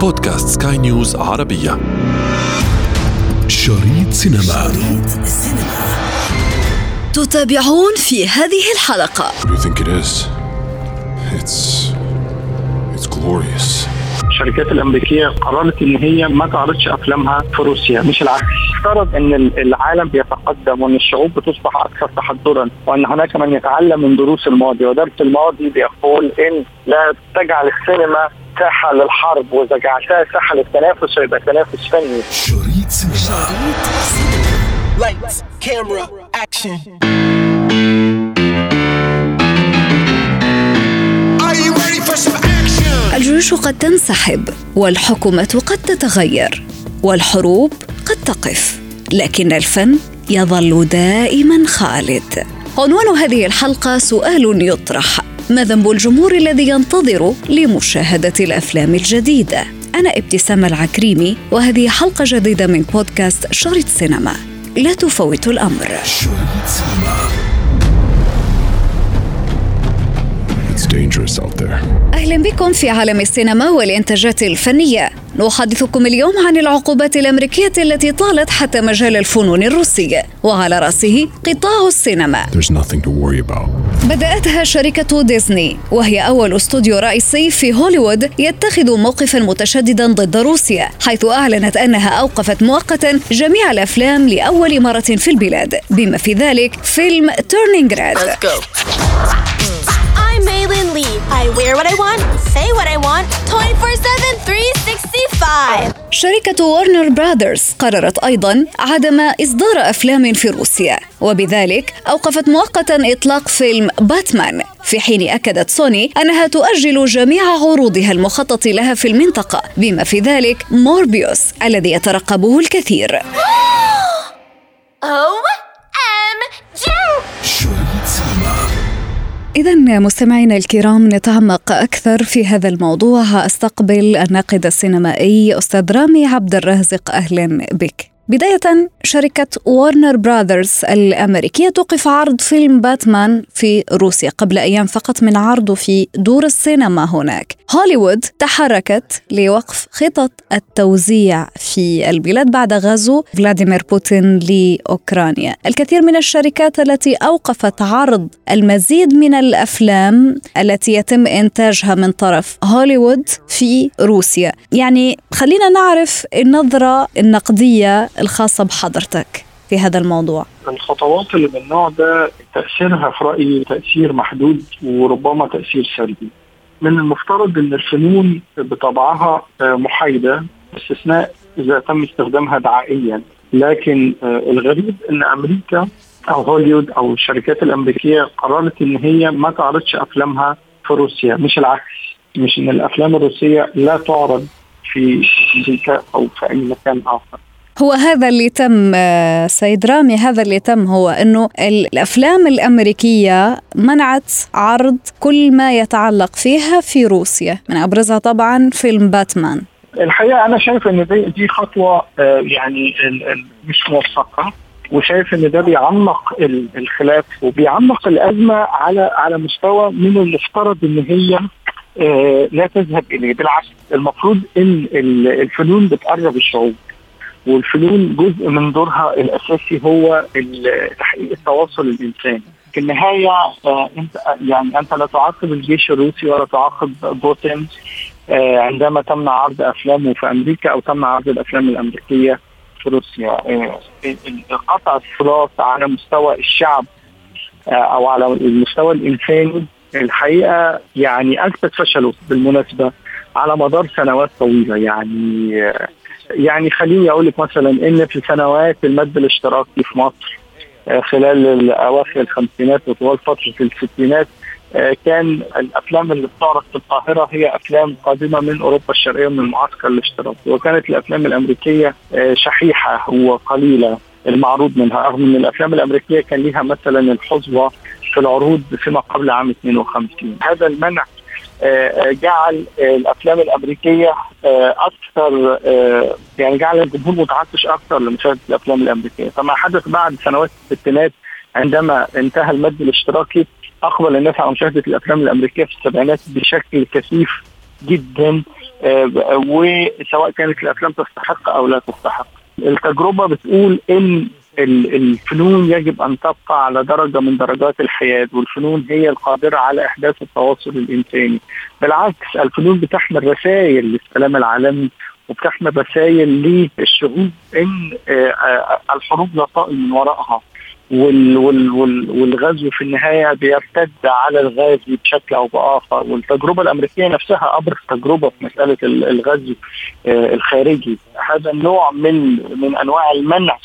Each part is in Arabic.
بودكاست سكاي نيوز عربية. شريط سينما. شريط السينما تتابعون في هذه الحلقة. What do you think it is? It's... It's glorious. الشركات الأمريكية قررت إن هي ما تعرضش أفلامها في روسيا مش العكس. افترض إن العالم بيتقدم وإن الشعوب بتصبح أكثر تحضرا وإن هناك من يتعلم من دروس الماضي ودرس الماضي بيقول إن لا تجعل السينما ساحة للحرب وإذا جعلتها ساحة للتنافس فيبقى تنافس فني. شريط سينما. For some action? الجيوش قد تنسحب والحكومات قد تتغير والحروب قد تقف. لكن الفن يظل دائما خالد. عنوان هذه الحلقة سؤال يطرح. ما ذنب الجمهور الذي ينتظر لمشاهدة الأفلام الجديدة؟ أنا ابتسام العكريمي وهذه حلقة جديدة من بودكاست شريط سينما. لا تفوت الأمر. شريط سينما. Dangerous out there. أهلا بكم في عالم السينما والإنتاجات الفنية. نحدثكم اليوم عن العقوبات الأمريكية التي طالت حتى مجال الفنون الروسي. وعلى رأسه قطاع السينما. There's nothing to worry about. بدأتها شركة ديزني وهي أول استوديو رئيسي في هوليوود يتخذ موقفا متشددا ضد روسيا حيث أعلنت أنها أوقفت مؤقتا جميع الأفلام لأول مرة في البلاد. بما في ذلك فيلم Turning Red I'm Lee. I wear what I want, say what I want, 24 7, 365. شركة وارنر برادرز قررت أيضا عدم إصدار أفلام في روسيا وبذلك أوقفت مؤقتا إطلاق فيلم باتمان في حين أكدت سوني أنها تؤجل جميع عروضها المخطط لها في المنطقة بما في ذلك موربيوس الذي يترقبه الكثير OMG! إذا مستمعينا الكرام نتعمق أكثر في هذا الموضوع. أستقبل الناقد السينمائي أستاذ رامي عبد الرازق. أهلا بك. بداية شركة وارنر براذرز الأمريكية توقف عرض فيلم باتمان في روسيا. قبل أيام فقط من عرضه في دور السينما هناك. هوليوود تحركت لوقف خطط التوزيع في البلاد بعد غزو فلاديمير بوتين لأوكرانيا. الكثير من الشركات التي أوقفت عرض المزيد من الأفلام التي يتم إنتاجها من طرف هوليوود في روسيا. يعني خلينا نعرف النظرة النقدية الخاصة بحضرتك في هذا الموضوع. الخطوات اللي من النوع ده تأثيرها في رأيي تأثير محدود وربما تأثير سلبي. من المفترض إن الفنون بطبعها آه، محايدة باستثناء إذا تم استخدامها دعائيا. لكن آه، الغريب إن أمريكا أو هوليوود أو الشركات الأمريكية قررت إن هي ما تعرضش أفلامها في روسيا. مش العكس. مش إن الأفلام الروسية لا تعرض في أمريكا أو في أي مكان آخر. هو هذا اللي تم آه، سيد رامي هذا اللي تم هو إنه الأفلام الأمريكية منعت عرض كل ما يتعلق فيها في روسيا من أبرزها طبعا فيلم باتمان. الحقيقة أنا شايف إن دي دي خطوة آه، يعني مش موثقة وشايف إن ده بيعمق ال- الخلاف وبيعمق الأزمة على على مستوى من المفترض إن هي آه، لا تذهب إليه. بالعكس المفروض إن ال- الفنون بتقرب الشعوب. والفنون جزء من دورها الأساسي هو تحقيق التواصل الإنساني. في النهاية آه، أنت يعني أنت لا تعاقب الجيش الروسي ولا تعاقب بوتين آه، عندما تمنع عرض أفلامه في أمريكا أو تمنع عرض الأفلام الأمريكية في روسيا. آه، قطع الصلات على مستوى الشعب أو على المستوى الإنساني الحقيقة يعني اثبت فشله بالمناسبة على مدار سنوات طويلة. يعني يعني خليني أقول لك مثلا إن في سنوات المد الاشتراكي في مصر آه، خلال اواخر الخمسينات وطوال فترة الستينات آه، كان الأفلام اللي بتعرض في القاهرة هي أفلام قادمة من أوروبا الشرقية من المعسكر الاشتراكي وكانت الأفلام الأمريكية آه، شحيحة وقليلة المعروض منها رغم إن الأفلام الأمريكية كان ليها مثلا الحظوه في العروض فيما قبل عام 52 هذا المنع جعل آه، الأفلام الأمريكية آه، أكثر آه، يعني جعل الجمهور متعطش أكثر لمشاهدة الأفلام الأمريكية. فما حدث بعد سنوات الستينات عندما انتهى المد الاشتراكي أقبل الناس على مشاهدة الأفلام الأمريكية في السبعينات بشكل كثيف جدا آه، وسواء كانت الأفلام تستحق أو لا تستحق. التجربة بتقول إن الفنون يجب أن تبقى على درجة من درجات الحياد والفنون هي القادرة على إحداث التواصل الإنساني. بالعكس الفنون بتحمل رسائل للسلام العالمي وبتحمل رسائل للشعوب إن آه، آه، الحروب لا طائل من وراءها. وال وال وال والغزو في النهاية بيرتد على الغازي بشكل أو بآخر. والتجربة الأمريكية نفسها أبرز تجربة في مسألة ال- الغزو آه، الخارجي. هذا النوع من من أنواع المنع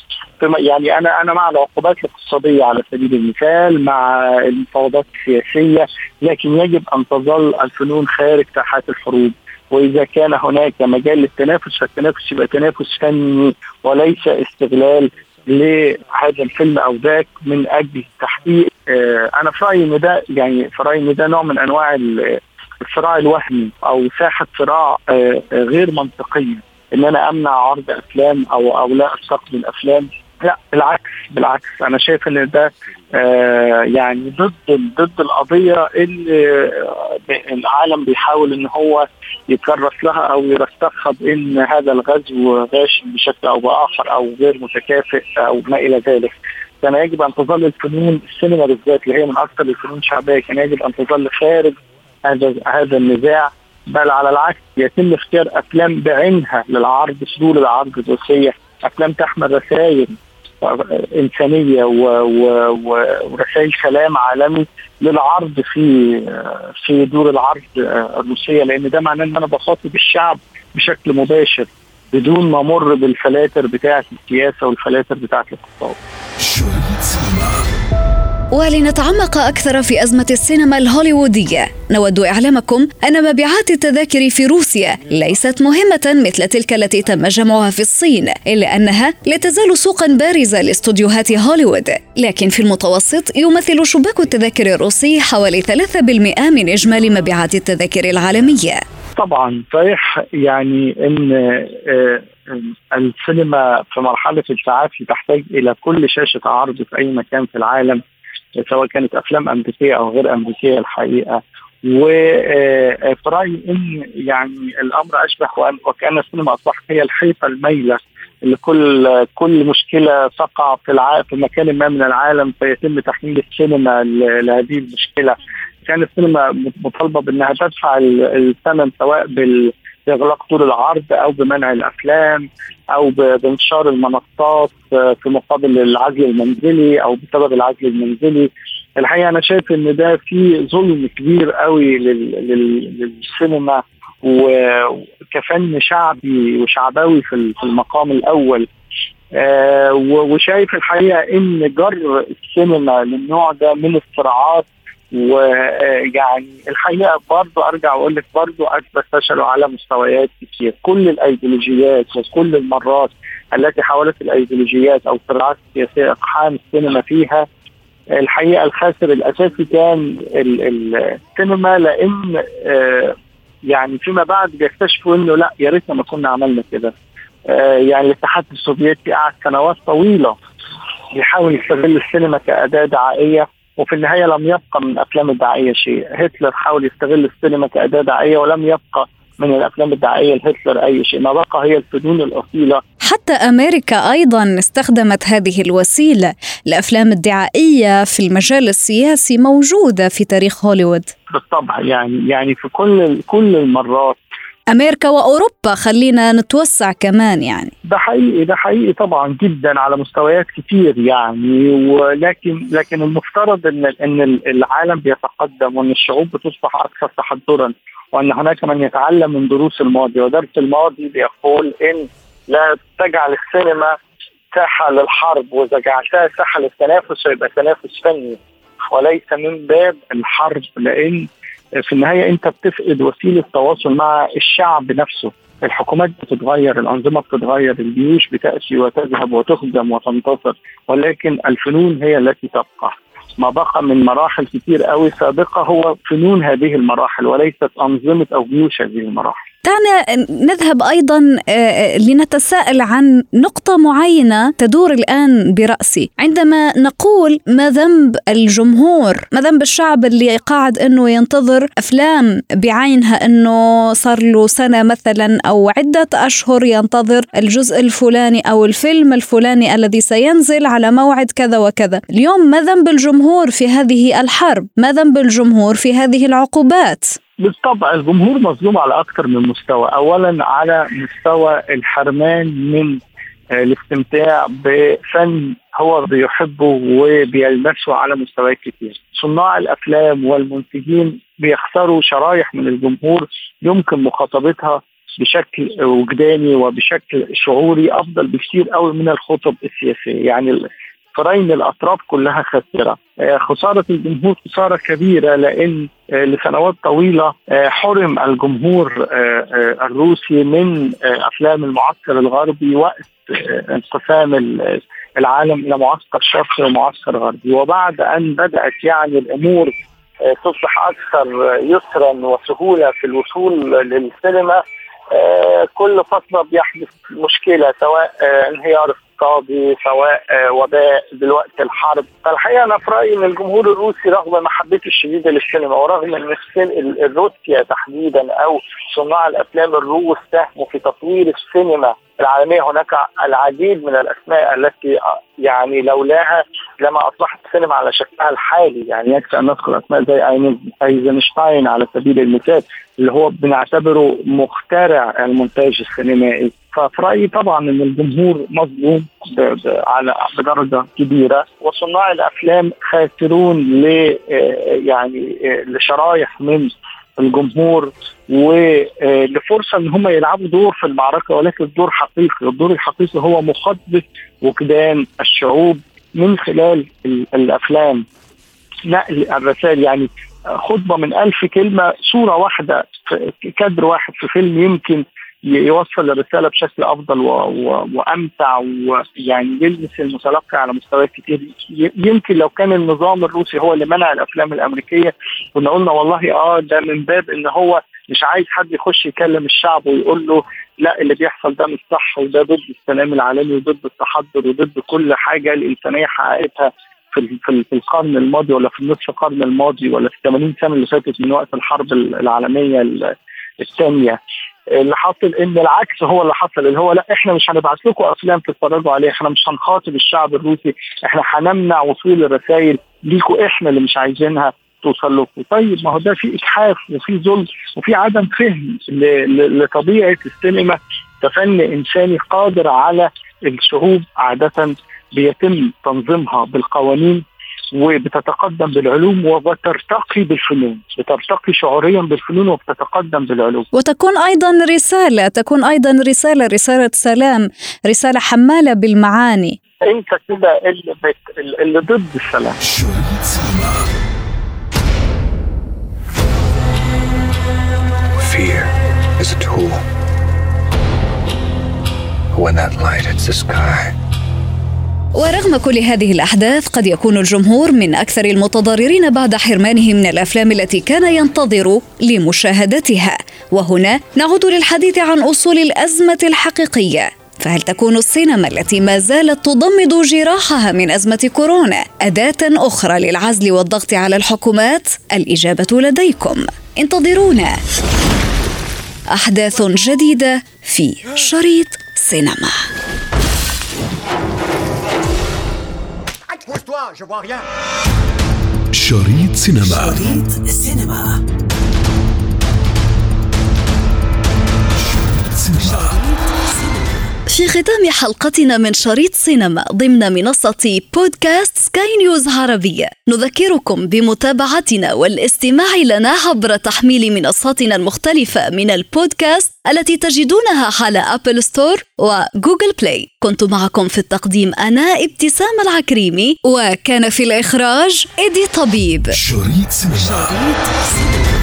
يعني أنا أنا مع العقوبات الاقتصادية على سبيل المثال مع المفاوضات السياسية لكن يجب أن تظل الفنون خارج ساحات الحروب. وإذا كان هناك مجال للتنافس فالتنافس يبقى تنافس فني وليس استغلال لهذا الفيلم أو ذاك من أجل تحقيق آه أنا في رأيي إن ده يعني في رأيي إن ده نوع من أنواع ال- الصراع الوهمي أو ساحة صراع آه آه، غير منطقية. إن أنا أمنع عرض أفلام أو أو لا أستقبل أفلام لا بالعكس بالعكس أنا شايف إن ده آه يعني ضد ضد القضية اللي آه، العالم بيحاول إن هو يتكرس لها أو يرسخها بان هذا الغزو غاشم بشكل أو بآخر أو غير متكافئ أو ما إلى ذلك. كان يجب أن تظل الفنون السينما بالذات اللي هي من أكثر الفنون شعبيه كان يجب أن تظل خارج هذا هذا النزاع بل على العكس يتم اختيار أفلام بعينها للعرض صدور العرض الروسية أفلام تحمل رسائل إنسانية ورسائل سلام عالمي للعرض في في دور العرض الروسية لأن ده معناه إن أنا بخاطب الشعب بشكل مباشر بدون ما أمر بالفلاتر بتاعة السياسة والفلاتر بتاعة الاقتصاد. ولنتعمق أكثر في أزمة السينما الهوليوودية. نود إعلامكم أن مبيعات التذاكر في روسيا ليست مهمة مثل تلك التي تم جمعها في الصين إلا أنها لا تزال سوقا بارزة لأستوديوهات هوليوود. لكن في المتوسط يمثل شباك التذاكر الروسي حوالي 3% من إجمالي مبيعات التذاكر العالمية. طبعا صحيح يعني إن آه، السينما في مرحلة التعافي تحتاج إلى كل شاشة عرض في أي مكان في العالم. سواء كانت أفلام أمريكية أو غير أمريكية الحقيقة. وفي رأيي إن يعني الأمر أشبه وكأن السينما أصبحت هي الحيطة المايله لكل كل مشكلة تقع في الع... في مكان ما من العالم فيتم تحميل السينما لهذه المشكلة. كان السينما مطالبة بأنها تدفع ال- الثمن سواء بال باغلاق طول العرض أو بمنع الأفلام أو بانتشار المنصات آه، في مقابل العزل المنزلي أو بسبب العزل المنزلي. الحقيقة أنا شايف إن ده في ظلم كبير قوي لل- لل- للسينما وكفن شعبي وشعبوي في ال- في المقام الأول. آه، وشايف الحقيقة إن جر السينما للنوع ده من الصراعات ويعني الحقيقة برضه أرجع وأقول لك برضه اثبت فشله على مستويات كتير. كل الأيديولوجيات وكل المرات التي حاولت الأيديولوجيات أو الصراعات السياسية اقحام السينما فيها الحقيقة الخاسر الأساسي كان ال- ال- السينما لأن آه، يعني فيما بعد بيكتشفوا إنه لا يا ريتنا ما كنا عملنا كده. آه، يعني الاتحاد السوفيتي قعد سنوات طويلة يحاول يستغل السينما كأداة دعائية. وفي النهاية لم يبقى من افلام الدعائيه شيء، هتلر حاول يستغل السينما كأداة دعائيه ولم يبقى من الأفلام الدعائيه لهتلر أي شيء، ما بقى هي الفنون الأصيلة. حتى أمريكا أيضا استخدمت هذه الوسيلة. الأفلام الدعائية في المجال السياسي موجودة في تاريخ هوليوود. بالطبع يعني يعني في كل كل المرات أمريكا وأوروبا خلينا نتوسع كمان يعني. ده حقيقي ده حقيقي طبعا جدا على مستويات كتير يعني ولكن لكن المفترض إن إن العالم بيتقدم وإن الشعوب بتصبح أكثر تحضرا وأن هناك من يتعلم من دروس الماضي. ودرس الماضي بيقول إن لا تجعل السينما ساحة للحرب وإذا جعلتها ساحة للتنافس فيبقى تنافس فني وليس من باب الحرب لأن في النهاية أنت بتفقد وسيلة تواصل مع الشعب نفسه. الحكومات بتتغير الأنظمة بتتغير الجيوش بتأتي وتذهب وتخدم وتنتصر ولكن الفنون هي التي تبقى. ما بقى من مراحل كتير قوي سابقة هو فنون هذه المراحل وليست أنظمة أو جيوش هذه المراحل. دعنا نذهب أيضا آه، لنتساءل عن نقطة معينة تدور الآن برأسي. عندما نقول ما ذنب الجمهور ما ذنب الشعب اللي قاعد أنه ينتظر أفلام بعينها أنه صار له سنة مثلا أو عدة أشهر ينتظر الجزء الفلاني أو الفيلم الفلاني الذي سينزل على موعد كذا وكذا. اليوم ما ذنب الجمهور في هذه الحرب؟ ما ذنب الجمهور في هذه العقوبات؟ بالطبع الجمهور مظلوم على أكثر من مستوى، اولا على مستوى الحرمان من آه، الاستمتاع بفن هو بيحبه وبيلمسه على مستويات كتير. صناع الأفلام والمنتجين بيخسروا شرايح من الجمهور يمكن مخاطبتها بشكل وجداني وبشكل شعوري أفضل بكثير قوي من الخطب السياسية، يعني فرين الأطراف كلها خاسره آه، خسارة الجمهور خسارة كبيرة لأن آه، لسنوات طويلة آه، حرم الجمهور الروسي من أفلام المعسكر الغربي وقت انقسام العالم إلى معسكر شرقي ومعسكر غربي. وبعد أن بدأت يعني الأمور تصبح أكثر يسرا وسهولة في الوصول للسينما كل فتره بيحدث مشكلة سواء انهيار اقتصادي سواء آه، وباء دلوقتي الحرب. فالحقيقة أنا في رأيي إن الجمهور الروسي رغم محبته الشديدة للسينما ورغم إن روسيا تحديدا أو صناع الأفلام الروس ساهموا في تطوير السينما العالمية هناك العديد من الأسماء التي آه، يعني لولاها لما أصبحت السينما على شكلها الحالي. يعني يكفي أن نذكر أسماء زي أيزنشتاين على سبيل المثال اللي هو بنعتبره مخترع المونتاج السينمائي. ففي رايي طبعا إن الجمهور مظلوم على بدرجة كبيرة وصناع الأفلام خاسرون ل آه، يعني آه، لشرايح من الجمهور ولفرصه إن هم يلعبوا دور في المعركة ولكن دور حقيقي، الدور الحقيقي هو مخاطبه وجدان الشعوب من خلال الأفلام. نقل الرسائل يعني خطبة من ألف كلمة صورة واحدة كادر واحد في فيلم يمكن يوصل الرسالة بشكل أفضل و... و... وأمتع ويعني يلمس المتلقي على مستويات كتير. يمكن لو كان النظام الروسي هو اللي منع الأفلام الأمريكية كنا قلنا والله آه ده من باب إن هو مش عايز حد يخش يكلم الشعب ويقول له لا اللي بيحصل ده مش صح وده ضد السلام العالمي وضد التحضر وضد كل حاجة الإنسانية حققتها في في القرن الماضي ولا في النصف القرن الماضي ولا في 80 سنة اللي فاتت من وقت الحرب العالمية الثانية. اللي حصل إن العكس هو اللي حصل اللي هو لا إحنا مش هنبعت لكم أفلام تتفرجوا عليها إحنا مش هنخاطب الشعب الروسي إحنا هنمنع وصول الرسائل ليكوا إحنا اللي مش عايزينها توصل لكم. طيب ما هو ده في اجحاف وفي ظلم وفي عدم فهم لطبيعة السينما. كفن إنساني قادر على الشعوب عادة بيتم تنظيمها بالقوانين وبتتقدم بالعلوم وبترتقي بالفنون بترتقي شعوريا بالفنون وبتتقدم بالعلوم. وتكون أيضا رسالة تكون أيضا رسالة رسالة سلام رسالة حمالة بالمعاني. أنت كده اللي, بت... اللي ضد السلام. Fear is a tool. When that light hits the sky, ورغم كل هذه الأحداث قد يكون الجمهور من أكثر المتضررين بعد حرمانه من الأفلام التي كان ينتظر لمشاهدتها. وهنا نعود للحديث عن أصول الأزمة الحقيقية. فهل تكون السينما التي ما زالت تضمد جراحها من أزمة كورونا أداة أخرى للعزل والضغط على الحكومات؟ الإجابة لديكم. انتظرونا. أحداث جديدة في شريط سينما. Pousse-toi, je vois rien. شريط سينما شريط سينما شريط سينما في ختام حلقتنا من شريط سينما ضمن منصة بودكاست سكاي نيوز عربية. نذكركم بمتابعتنا والاستماع لنا عبر تحميل منصاتنا المختلفة من البودكاست التي تجدونها على Apple Store و Google Play كنت معكم في التقديم أنا ابتسام العكريمي وكان في الإخراج إيدي طبيب. شريط سينما, شريط سينما.